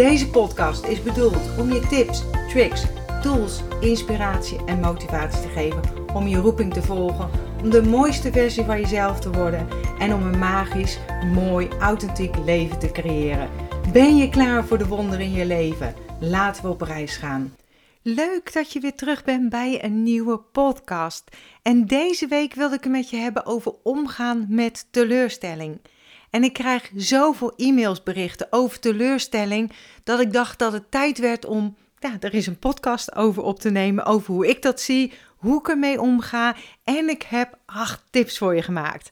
Deze podcast is bedoeld om je tips, tricks, tools, inspiratie en motivatie te geven om je roeping te volgen, om de mooiste versie van jezelf te worden en om een magisch, mooi, authentiek leven te creëren. Ben je klaar voor de wonderen in je leven? Laten we op reis gaan. Leuk dat je weer terug bent bij een nieuwe podcast. En deze week wilde ik het met je hebben over omgaan met teleurstelling. En ik krijg zoveel e-mails berichten over teleurstelling dat ik dacht dat het tijd werd om ja, er is een podcast over op te nemen over hoe ik dat zie, hoe ik ermee omga en ik heb acht tips voor je gemaakt.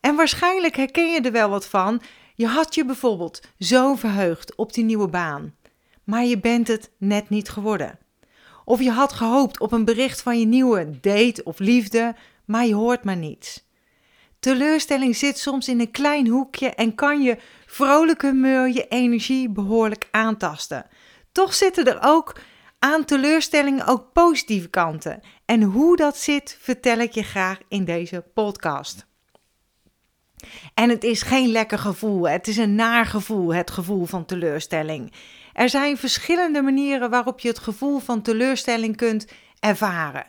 En waarschijnlijk herken je er wel wat van. Je had je bijvoorbeeld zo verheugd op die nieuwe baan, maar je bent het net niet geworden. Of je had gehoopt op een bericht van je nieuwe date of liefde, maar je hoort maar niets. Teleurstelling zit soms in een klein hoekje en kan je vrolijke humeur, je energie behoorlijk aantasten. Toch zitten er ook aan teleurstellingen ook positieve kanten. En hoe dat zit, vertel ik je graag in deze podcast. En het is geen lekker gevoel, het is een naar gevoel, het gevoel van teleurstelling. Er zijn verschillende manieren waarop je het gevoel van teleurstelling kunt ervaren.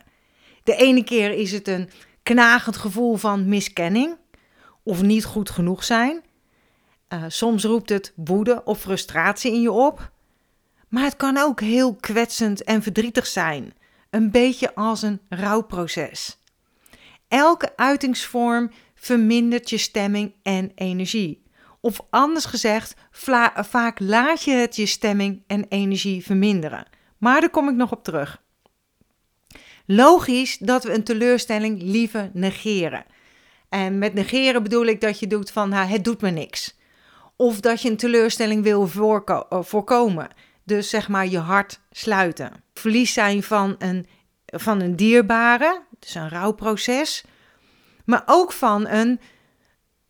De ene keer is het een knagend gevoel van miskenning of niet goed genoeg zijn. Uh, soms roept het woede of frustratie in je op. Maar het kan ook heel kwetsend en verdrietig zijn, een beetje als een rouwproces. Elke uitingsvorm vermindert je stemming en energie. Of anders gezegd, vaak laat je het je stemming en energie verminderen. Maar daar kom ik nog op terug. Logisch dat we een teleurstelling liever negeren. En met negeren bedoel ik dat je doet van nou, het doet me niks. Of dat je een teleurstelling wil eh, voorkomen. Dus zeg maar je hart sluiten. Verlies zijn van een, van een dierbare, dus een rouwproces. Maar ook van een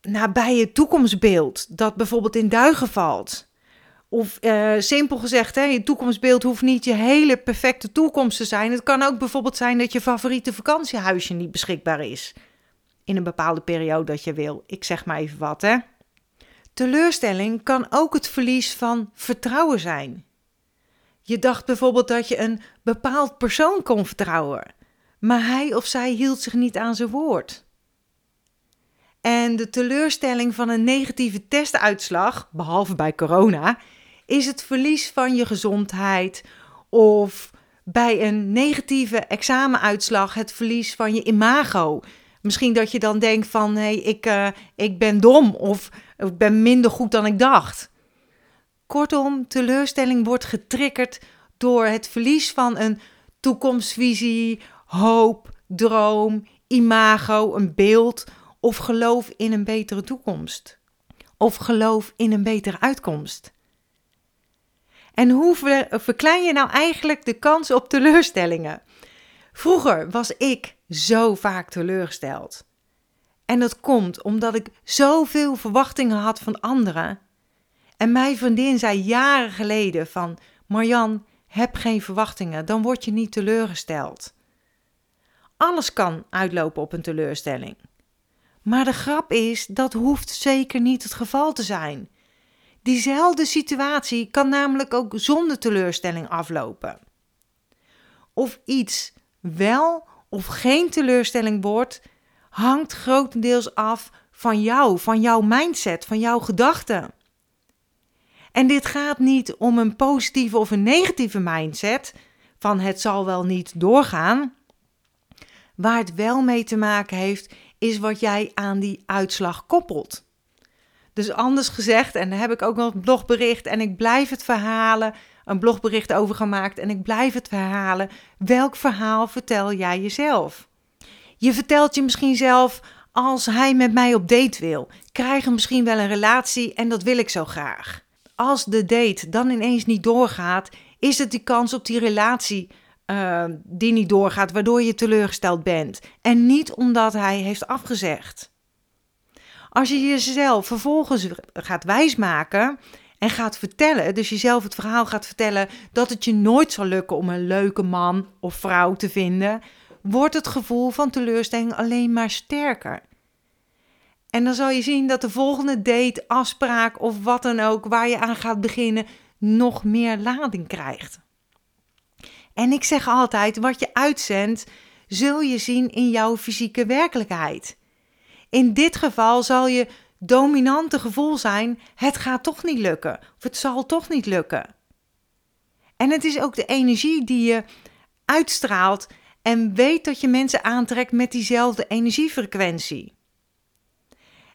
nabije toekomstbeeld dat bijvoorbeeld in duigen valt. Of uh, simpel gezegd, hè, je toekomstbeeld hoeft niet je hele perfecte toekomst te zijn. Het kan ook bijvoorbeeld zijn dat je favoriete vakantiehuisje niet beschikbaar is. In een bepaalde periode dat je wil. Ik zeg maar even wat, hè. Teleurstelling kan ook het verlies van vertrouwen zijn. Je dacht bijvoorbeeld dat je een bepaald persoon kon vertrouwen, maar hij of zij hield zich niet aan zijn woord. En de teleurstelling van een negatieve testuitslag, behalve bij corona, is het verlies van je gezondheid of bij een negatieve examenuitslag het verlies van je imago. Misschien dat je dan denkt van hé, hey, ik, uh, ik ben dom of ik ben minder goed dan ik dacht. Kortom, teleurstelling wordt getriggerd door het verlies van een toekomstvisie, hoop, droom, imago, een beeld of geloof in een betere toekomst. Of geloof in een betere uitkomst. En hoe verklein je nou eigenlijk de kans op teleurstellingen? Vroeger was ik zo vaak teleurgesteld. En dat komt omdat ik zoveel verwachtingen had van anderen. En mijn vriendin zei jaren geleden van... Marjan, heb geen verwachtingen, dan word je niet teleurgesteld. Alles kan uitlopen op een teleurstelling. Maar de grap is, dat hoeft zeker niet het geval te zijn. Diezelfde situatie kan namelijk ook zonder teleurstelling aflopen. Of iets wel of geen teleurstelling wordt, hangt grotendeels af van jou, van jouw mindset, van jouw gedachten. En dit gaat niet om een positieve of een negatieve mindset, van het zal wel niet doorgaan. Waar het wel mee te maken heeft, is wat jij aan die uitslag koppelt. Dus anders gezegd, en daar heb ik ook nog een blogbericht en ik blijf het verhalen, een blogbericht over gemaakt en ik blijf het verhalen. Welk verhaal vertel jij jezelf? Je vertelt je misschien zelf, als hij met mij op date wil, krijgen misschien wel een relatie en dat wil ik zo graag. als de date dan ineens niet doorgaat, is het die kans op die relatie uh, die niet doorgaat, waardoor je teleurgesteld bent. En niet omdat hij heeft afgezegd. Als je jezelf vervolgens gaat wijsmaken en gaat vertellen, dus jezelf het verhaal gaat vertellen dat het je nooit zal lukken om een leuke man of vrouw te vinden, wordt het gevoel van teleurstelling alleen maar sterker. En dan zal je zien dat de volgende date, afspraak of wat dan ook waar je aan gaat beginnen, nog meer lading krijgt. En ik zeg altijd: wat je uitzendt, zul je zien in jouw fysieke werkelijkheid. In dit geval zal je dominante gevoel zijn: het gaat toch niet lukken, of het zal toch niet lukken. En het is ook de energie die je uitstraalt en weet dat je mensen aantrekt met diezelfde energiefrequentie.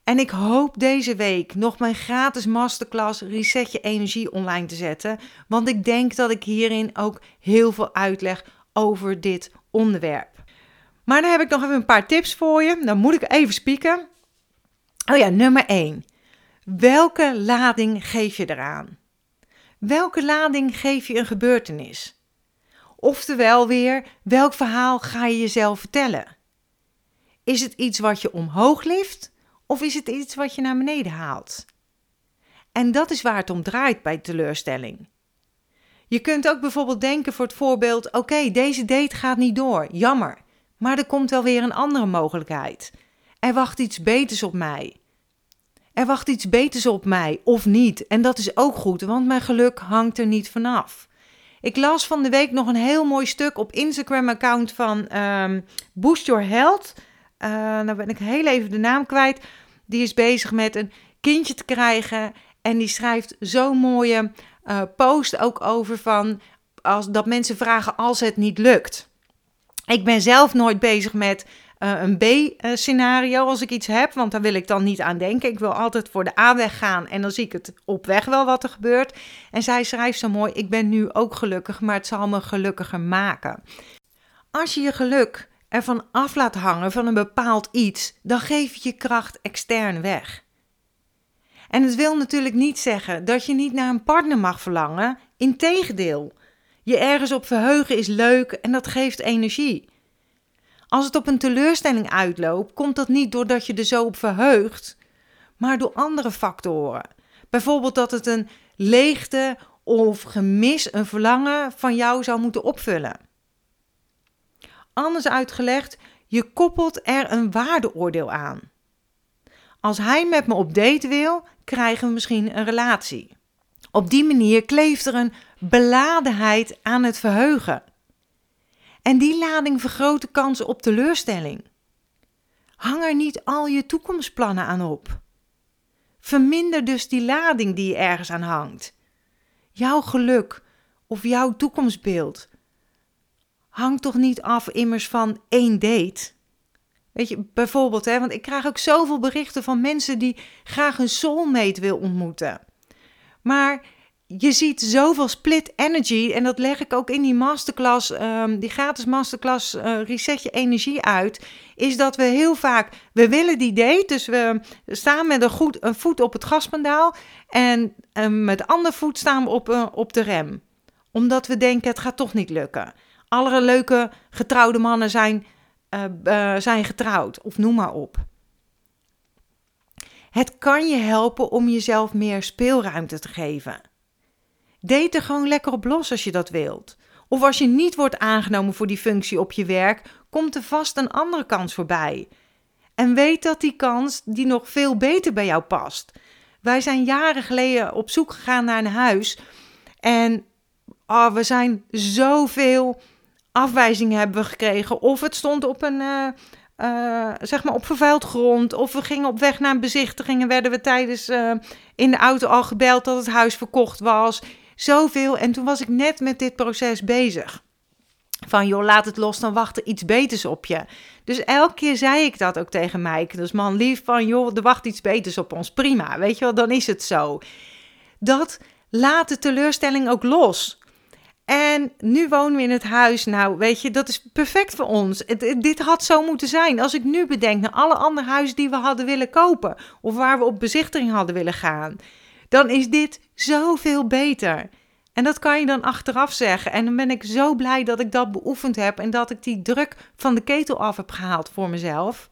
En ik hoop deze week nog mijn gratis masterclass Reset je energie online te zetten. Want ik denk dat ik hierin ook heel veel uitleg over dit onderwerp. Maar dan heb ik nog even een paar tips voor je. Dan moet ik even spieken. Oh ja, nummer 1. Welke lading geef je eraan? Welke lading geef je een gebeurtenis? Oftewel weer, welk verhaal ga je jezelf vertellen? Is het iets wat je omhoog lift of is het iets wat je naar beneden haalt? En dat is waar het om draait bij teleurstelling. Je kunt ook bijvoorbeeld denken voor het voorbeeld: oké, deze date gaat niet door, jammer, maar er komt wel weer een andere mogelijkheid. Er wacht iets beters op mij. Er wacht iets beters op mij, of niet. En dat is ook goed, want mijn geluk hangt er niet vanaf. Ik las van de week nog een heel mooi stuk op Instagram-account van um, Boost Your Health. Uh, nou ben ik heel even de naam kwijt. Die is bezig met een kindje te krijgen. En die schrijft zo'n mooie uh, post ook over van als, dat mensen vragen als het niet lukt. Ik ben zelf nooit bezig met uh, een B-scenario als ik iets heb, want daar wil ik dan niet aan denken. Ik wil altijd voor de A-weg gaan en dan zie ik het op weg wel wat er gebeurt. En zij schrijft zo mooi: Ik ben nu ook gelukkig, maar het zal me gelukkiger maken. Als je je geluk ervan af laat hangen van een bepaald iets, dan geef je je kracht extern weg. En het wil natuurlijk niet zeggen dat je niet naar een partner mag verlangen. Integendeel, je ergens op verheugen is leuk en dat geeft energie. Als het op een teleurstelling uitloopt, komt dat niet doordat je er zo op verheugt, maar door andere factoren. Bijvoorbeeld dat het een leegte of gemis, een verlangen van jou zou moeten opvullen. Anders uitgelegd, je koppelt er een waardeoordeel aan. Als hij met me op date wil, krijgen we misschien een relatie. Op die manier kleeft er een beladenheid aan het verheugen. En die lading vergroot de kans op teleurstelling. Hang er niet al je toekomstplannen aan op. Verminder dus die lading die je ergens aan hangt. Jouw geluk of jouw toekomstbeeld hangt toch niet af immers van één date? Weet je, bijvoorbeeld, hè, want ik krijg ook zoveel berichten van mensen die graag een soulmate wil ontmoeten. Maar je ziet zoveel split energy. En dat leg ik ook in die masterclass, um, die gratis masterclass uh, Reset je energie uit. Is dat we heel vaak, we willen die date. Dus we staan met een, goed, een voet op het gaspedaal. En um, met de andere voet staan we op, uh, op de rem. Omdat we denken, het gaat toch niet lukken. Alle leuke getrouwde mannen zijn, uh, zijn getrouwd. Of noem maar op. Het kan je helpen om jezelf meer speelruimte te geven. Date er gewoon lekker op los als je dat wilt. Of als je niet wordt aangenomen voor die functie op je werk, komt er vast een andere kans voorbij. En weet dat die kans die nog veel beter bij jou past. Wij zijn jaren geleden op zoek gegaan naar een huis. En oh, we zijn zoveel afwijzingen hebben gekregen. Of het stond op een, uh, zeg maar op vervuild grond. Of we gingen op weg naar een bezichtiging en werden we tijdens uh, in de auto al gebeld dat het huis verkocht was. Zoveel. En toen was ik net met dit proces bezig. Van joh, laat het los, dan wacht er iets beters op je. Dus elke keer zei ik dat ook tegen Mike. Dus man lief van joh, er wacht iets beters op ons. Prima, weet je wel, dan is het zo. Dat laat de teleurstelling ook los. En nu wonen we in het huis. Nou, weet je, dat is perfect voor ons. dit had zo moeten zijn. Als ik nu bedenk naar alle andere huizen die we hadden willen kopen. Of waar we op bezichtiging hadden willen gaan dan is dit zoveel beter. En dat kan je dan achteraf zeggen. En dan ben ik zo blij dat ik dat beoefend heb en dat ik die druk van de ketel af heb gehaald voor mezelf.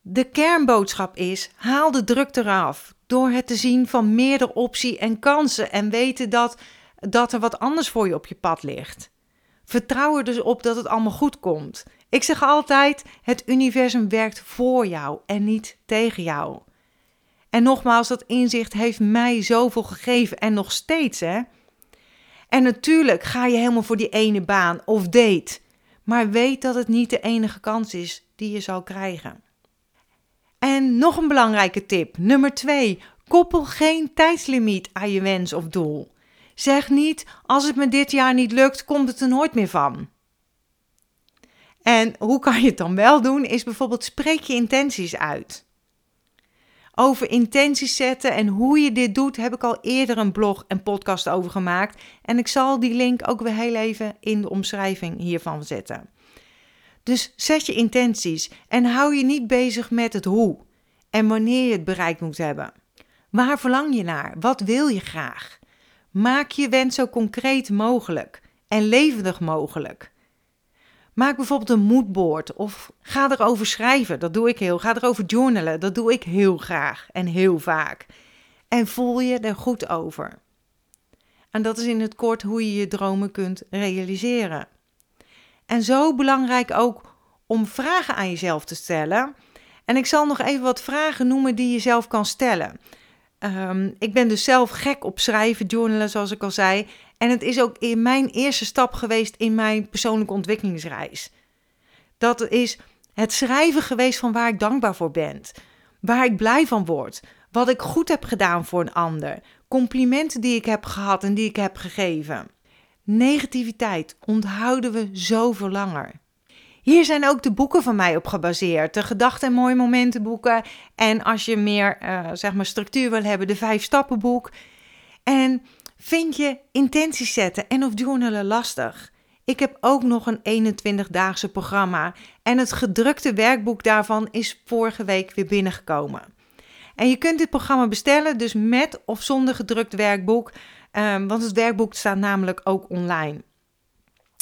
De kernboodschap is: haal de druk eraf door het te zien van meerdere opties en kansen en weten dat, dat er wat anders voor je op je pad ligt. Vertrouw er dus op dat het allemaal goed komt. Ik zeg altijd: het universum werkt voor jou en niet tegen jou. En nogmaals, dat inzicht heeft mij zoveel gegeven en nog steeds, hè. En natuurlijk ga je helemaal voor die ene baan of date. Maar weet dat het niet de enige kans is die je zal krijgen. En nog een belangrijke tip, nummer 2. Koppel geen tijdslimiet aan je wens of doel. Zeg niet, als het me dit jaar niet lukt, komt het er nooit meer van. En hoe kan je het dan wel doen? Is bijvoorbeeld spreek je intenties uit. Over intenties zetten en hoe je dit doet, heb ik al eerder een blog en podcast over gemaakt. En ik zal die link ook weer heel even in de omschrijving hiervan zetten. Dus zet je intenties en hou je niet bezig met het hoe en wanneer je het bereikt moet hebben. Waar verlang je naar? Wat wil je graag? Maak je wens zo concreet mogelijk en levendig mogelijk. Maak bijvoorbeeld een moodboard of ga erover schrijven. Dat doe ik heel. Ga erover journalen. Dat doe ik heel graag en heel vaak. En voel je er goed over. En dat is in het kort hoe je je dromen kunt realiseren. En zo belangrijk ook om vragen aan jezelf te stellen. En ik zal nog even wat vragen noemen die je zelf kan stellen. Um, ik ben dus zelf gek op schrijven, journalen, zoals ik al zei. En het is ook in mijn eerste stap geweest in mijn persoonlijke ontwikkelingsreis. Dat is het schrijven geweest van waar ik dankbaar voor ben, waar ik blij van word, wat ik goed heb gedaan voor een ander, complimenten die ik heb gehad en die ik heb gegeven. Negativiteit onthouden we zoveel langer. Hier zijn ook de boeken van mij op gebaseerd. De gedachten en mooie momentenboeken. En als je meer uh, zeg maar structuur wil hebben, de vijf stappenboek. En vind je intenties zetten en of journalen lastig? Ik heb ook nog een 21-daagse programma. En het gedrukte werkboek daarvan is vorige week weer binnengekomen. En je kunt dit programma bestellen, dus met of zonder gedrukt werkboek. Um, want het werkboek staat namelijk ook online.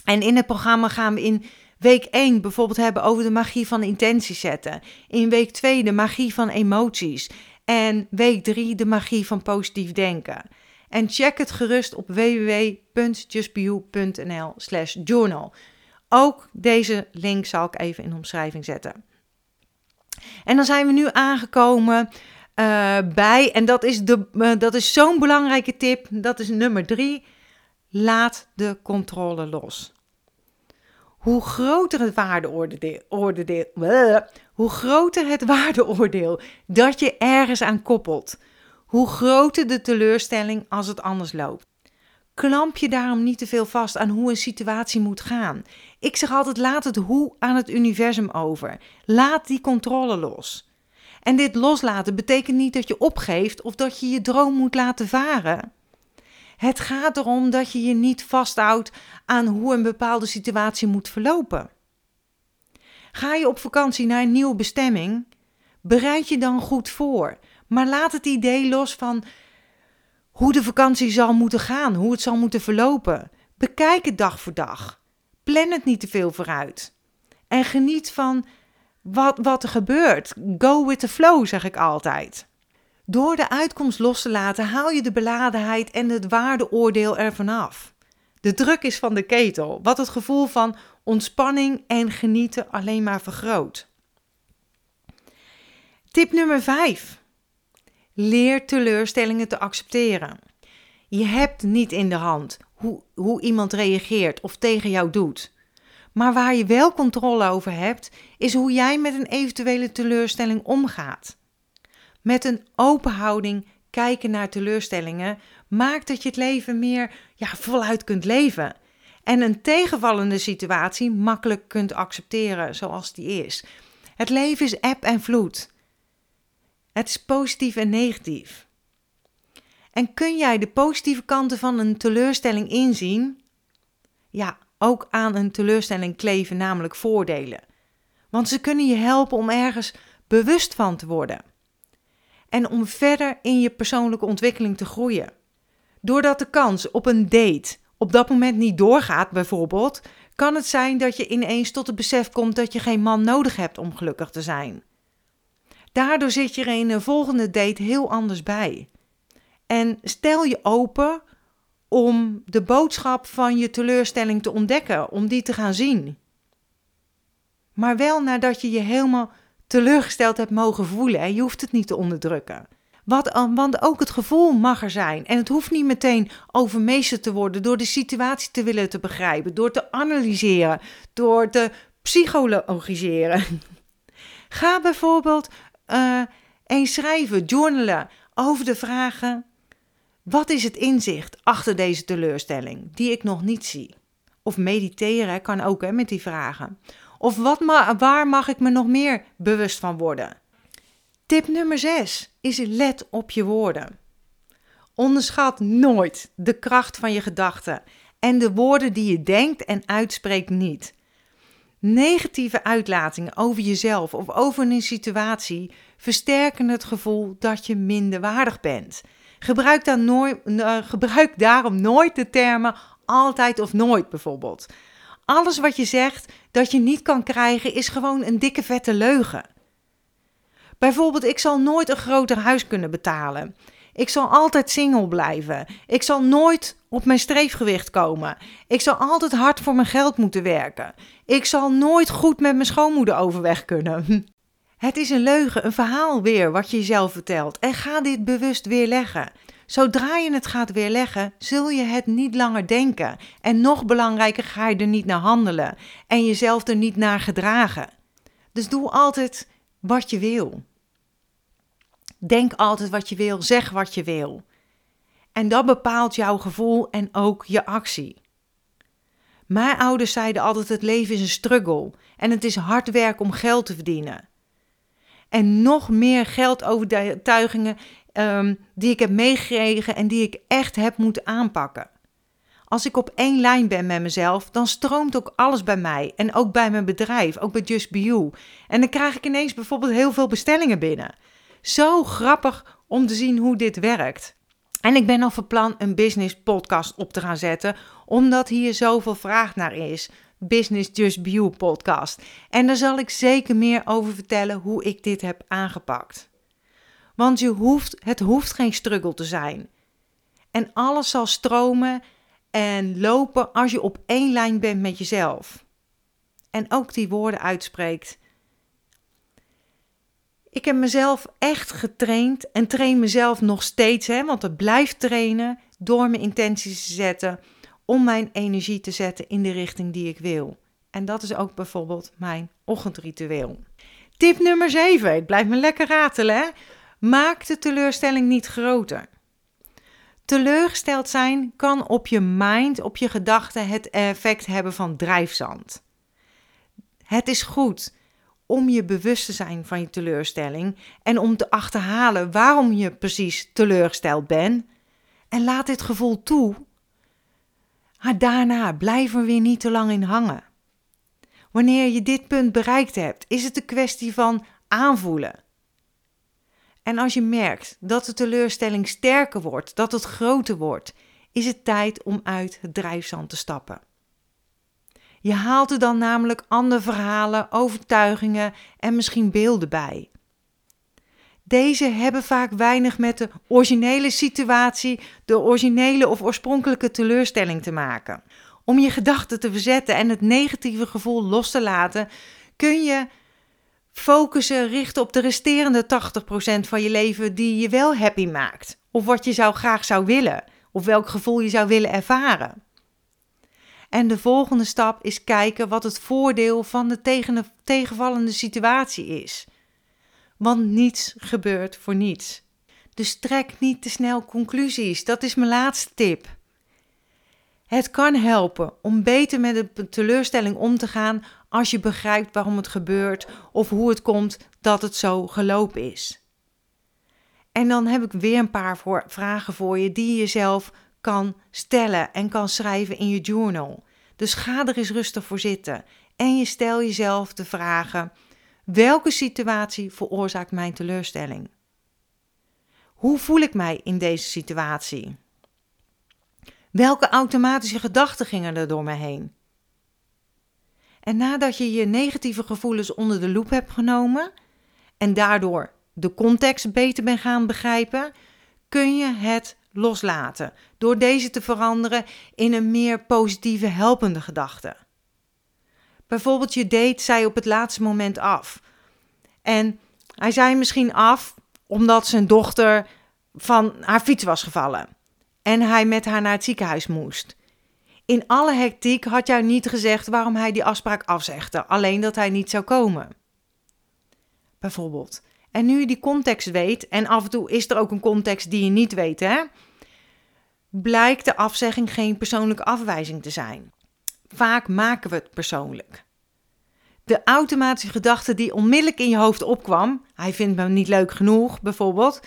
En in het programma gaan we in week 1 bijvoorbeeld hebben over de magie van intenties zetten. In week 2 de magie van emoties. En week 3 de magie van positief denken. En check het gerust op www.justbeyou.nl slash journal. Ook deze link zal ik even in de omschrijving zetten. En dan zijn we nu aangekomen uh, bij, en dat is, de, uh, dat is zo'n belangrijke tip, dat is nummer 3. Laat de controle los. Hoe groter het waardeoordeel, hoe groter het waardeoordeel dat je ergens aan koppelt, hoe groter de teleurstelling als het anders loopt. Klamp je daarom niet te veel vast aan hoe een situatie moet gaan. Ik zeg altijd: laat het hoe aan het universum over. Laat die controle los. En dit loslaten betekent niet dat je opgeeft of dat je je droom moet laten varen. Het gaat erom dat je je niet vasthoudt aan hoe een bepaalde situatie moet verlopen. Ga je op vakantie naar een nieuwe bestemming? Bereid je dan goed voor, maar laat het idee los van hoe de vakantie zal moeten gaan, hoe het zal moeten verlopen. Bekijk het dag voor dag. Plan het niet te veel vooruit. En geniet van wat, wat er gebeurt. Go with the flow, zeg ik altijd. Door de uitkomst los te laten haal je de beladenheid en het waardeoordeel ervan af. De druk is van de ketel, wat het gevoel van ontspanning en genieten alleen maar vergroot. Tip nummer 5. Leer teleurstellingen te accepteren. Je hebt niet in de hand hoe, hoe iemand reageert of tegen jou doet. Maar waar je wel controle over hebt, is hoe jij met een eventuele teleurstelling omgaat. Met een open houding kijken naar teleurstellingen maakt dat je het leven meer ja, voluit kunt leven. En een tegenvallende situatie makkelijk kunt accepteren zoals die is. Het leven is eb en vloed. Het is positief en negatief. En kun jij de positieve kanten van een teleurstelling inzien? Ja, ook aan een teleurstelling kleven namelijk voordelen. Want ze kunnen je helpen om ergens bewust van te worden. En om verder in je persoonlijke ontwikkeling te groeien. Doordat de kans op een date op dat moment niet doorgaat, bijvoorbeeld, kan het zijn dat je ineens tot het besef komt dat je geen man nodig hebt om gelukkig te zijn. Daardoor zit je er in een volgende date heel anders bij. En stel je open om de boodschap van je teleurstelling te ontdekken, om die te gaan zien. Maar wel nadat je je helemaal teleurgesteld hebt mogen voelen. En je hoeft het niet te onderdrukken. Wat, want ook het gevoel mag er zijn. En het hoeft niet meteen overmeesterd te worden door de situatie te willen te begrijpen, door te analyseren, door te psychologiseren. Ga bijvoorbeeld uh, eens schrijven, journalen over de vragen: wat is het inzicht achter deze teleurstelling die ik nog niet zie? Of mediteren kan ook hè, met die vragen. Of wat waar mag ik me nog meer bewust van worden? Tip nummer 6 is let op je woorden. Onderschat nooit de kracht van je gedachten en de woorden die je denkt en uitspreekt niet. Negatieve uitlatingen over jezelf of over een situatie versterken het gevoel dat je minder waardig bent. Gebruik, nooit, uh, gebruik daarom nooit de termen altijd of nooit bijvoorbeeld. Alles wat je zegt dat je niet kan krijgen is gewoon een dikke vette leugen. Bijvoorbeeld, ik zal nooit een groter huis kunnen betalen. Ik zal altijd single blijven. Ik zal nooit op mijn streefgewicht komen. Ik zal altijd hard voor mijn geld moeten werken. Ik zal nooit goed met mijn schoonmoeder overweg kunnen. Het is een leugen, een verhaal weer wat je jezelf vertelt. En ga dit bewust weerleggen. Zodra je het gaat weerleggen, zul je het niet langer denken. En nog belangrijker, ga je er niet naar handelen en jezelf er niet naar gedragen. Dus doe altijd wat je wil. Denk altijd wat je wil, zeg wat je wil. En dat bepaalt jouw gevoel en ook je actie. Mijn ouders zeiden altijd: het leven is een struggle en het is hard werk om geld te verdienen. En nog meer geldovertuigingen um, die ik heb meegekregen en die ik echt heb moeten aanpakken. Als ik op één lijn ben met mezelf, dan stroomt ook alles bij mij. En ook bij mijn bedrijf, ook bij Just Be You. En dan krijg ik ineens bijvoorbeeld heel veel bestellingen binnen. Zo grappig om te zien hoe dit werkt. En ik ben al van plan een business podcast op te gaan zetten, omdat hier zoveel vraag naar is. Business Just Be You podcast. En daar zal ik zeker meer over vertellen hoe ik dit heb aangepakt. Want je hoeft, het hoeft geen struggle te zijn. En alles zal stromen en lopen als je op één lijn bent met jezelf. En ook die woorden uitspreekt. Ik heb mezelf echt getraind en train mezelf nog steeds, hè, want het blijft trainen door mijn intenties te zetten, om mijn energie te zetten in de richting die ik wil. En dat is ook bijvoorbeeld mijn ochtendritueel. Tip nummer 7. Het blijft me lekker ratelen. Hè? Maak de teleurstelling niet groter. Teleurgesteld zijn kan op je mind, op je gedachten, het effect hebben van drijfzand. Het is goed om je bewust te zijn van je teleurstelling en om te achterhalen waarom je precies teleurgesteld bent. En laat dit gevoel toe. Maar daarna blijf er weer niet te lang in hangen. Wanneer je dit punt bereikt hebt, is het een kwestie van aanvoelen. En als je merkt dat de teleurstelling sterker wordt, dat het groter wordt, is het tijd om uit het drijfzand te stappen. Je haalt er dan namelijk andere verhalen, overtuigingen en misschien beelden bij. Deze hebben vaak weinig met de originele situatie, de originele of oorspronkelijke teleurstelling te maken. Om je gedachten te verzetten en het negatieve gevoel los te laten, kun je focussen, richten op de resterende 80% van je leven die je wel happy maakt. Of wat je zou graag zou willen. Of welk gevoel je zou willen ervaren. En de volgende stap is kijken wat het voordeel van de tegen, tegenvallende situatie is. Want niets gebeurt voor niets. Dus trek niet te snel conclusies. Dat is mijn laatste tip. Het kan helpen om beter met de teleurstelling om te gaan als je begrijpt waarom het gebeurt of hoe het komt dat het zo gelopen is. En dan heb ik weer een paar vragen voor je die je jezelf kan stellen en kan schrijven in je journal. Dus ga er eens rustig voor zitten en je stel jezelf de vragen: welke situatie veroorzaakt mijn teleurstelling? Hoe voel ik mij in deze situatie? Welke automatische gedachten gingen er door me heen? En nadat je je negatieve gevoelens onder de loep hebt genomen en daardoor de context beter bent gaan begrijpen, kun je het loslaten door deze te veranderen in een meer positieve, helpende gedachte. Bijvoorbeeld je date zei op het laatste moment af. En hij zei misschien af omdat zijn dochter van haar fiets was gevallen en hij met haar naar het ziekenhuis moest. In alle hectiek had jij niet gezegd waarom hij die afspraak afzegde, alleen dat hij niet zou komen. Bijvoorbeeld. En nu je die context weet, en af en toe is er ook een context die je niet weet, hè, blijkt de afzegging geen persoonlijke afwijzing te zijn. Vaak maken we het persoonlijk. De automatische gedachte die onmiddellijk in je hoofd opkwam, hij vindt me niet leuk genoeg bijvoorbeeld,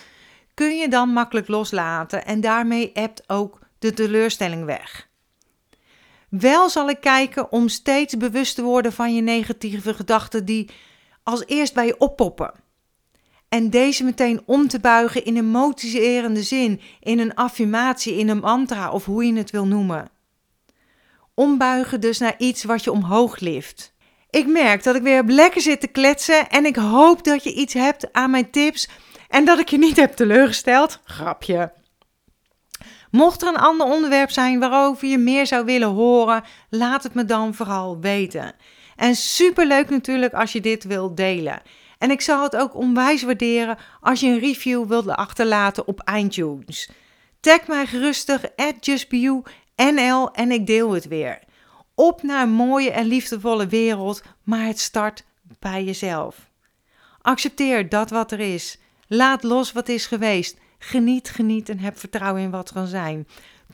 kun je dan makkelijk loslaten en daarmee hebt ook de teleurstelling weg. Wel zal ik kijken om steeds bewust te worden van je negatieve gedachten die als eerst bij je oppoppen. En deze meteen om te buigen in een motiverende zin, in een affirmatie, in een mantra of hoe je het wil noemen. Ombuigen dus naar iets wat je omhoog lift. Ik merk dat ik weer lekker zit te kletsen en ik hoop dat je iets hebt aan mijn tips en dat ik je niet heb teleurgesteld. Grapje. Mocht er een ander onderwerp zijn waarover je meer zou willen horen, laat het me dan vooral weten. En superleuk natuurlijk als je dit wilt delen. En ik zou het ook onwijs waarderen als je een review wilde achterlaten op iTunes. Tag mij gerustig at justbeyou.nl en ik deel het weer. Op naar een mooie en liefdevolle wereld, maar het start bij jezelf. Accepteer dat wat er is. Laat los wat is geweest. Geniet, geniet en heb vertrouwen in wat kan zijn.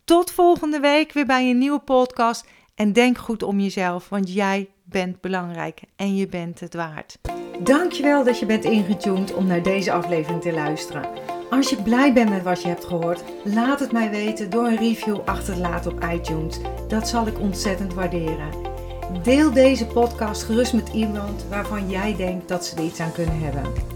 Tot volgende week weer bij een nieuwe podcast. En denk goed om jezelf, want jij bent belangrijk en je bent het waard. Dankjewel dat je bent ingetuned om naar deze aflevering te luisteren. Als je blij bent met wat je hebt gehoord, laat het mij weten door een review achter te laten op iTunes. Dat zal ik ontzettend waarderen. Deel deze podcast gerust met iemand waarvan jij denkt dat ze er iets aan kunnen hebben.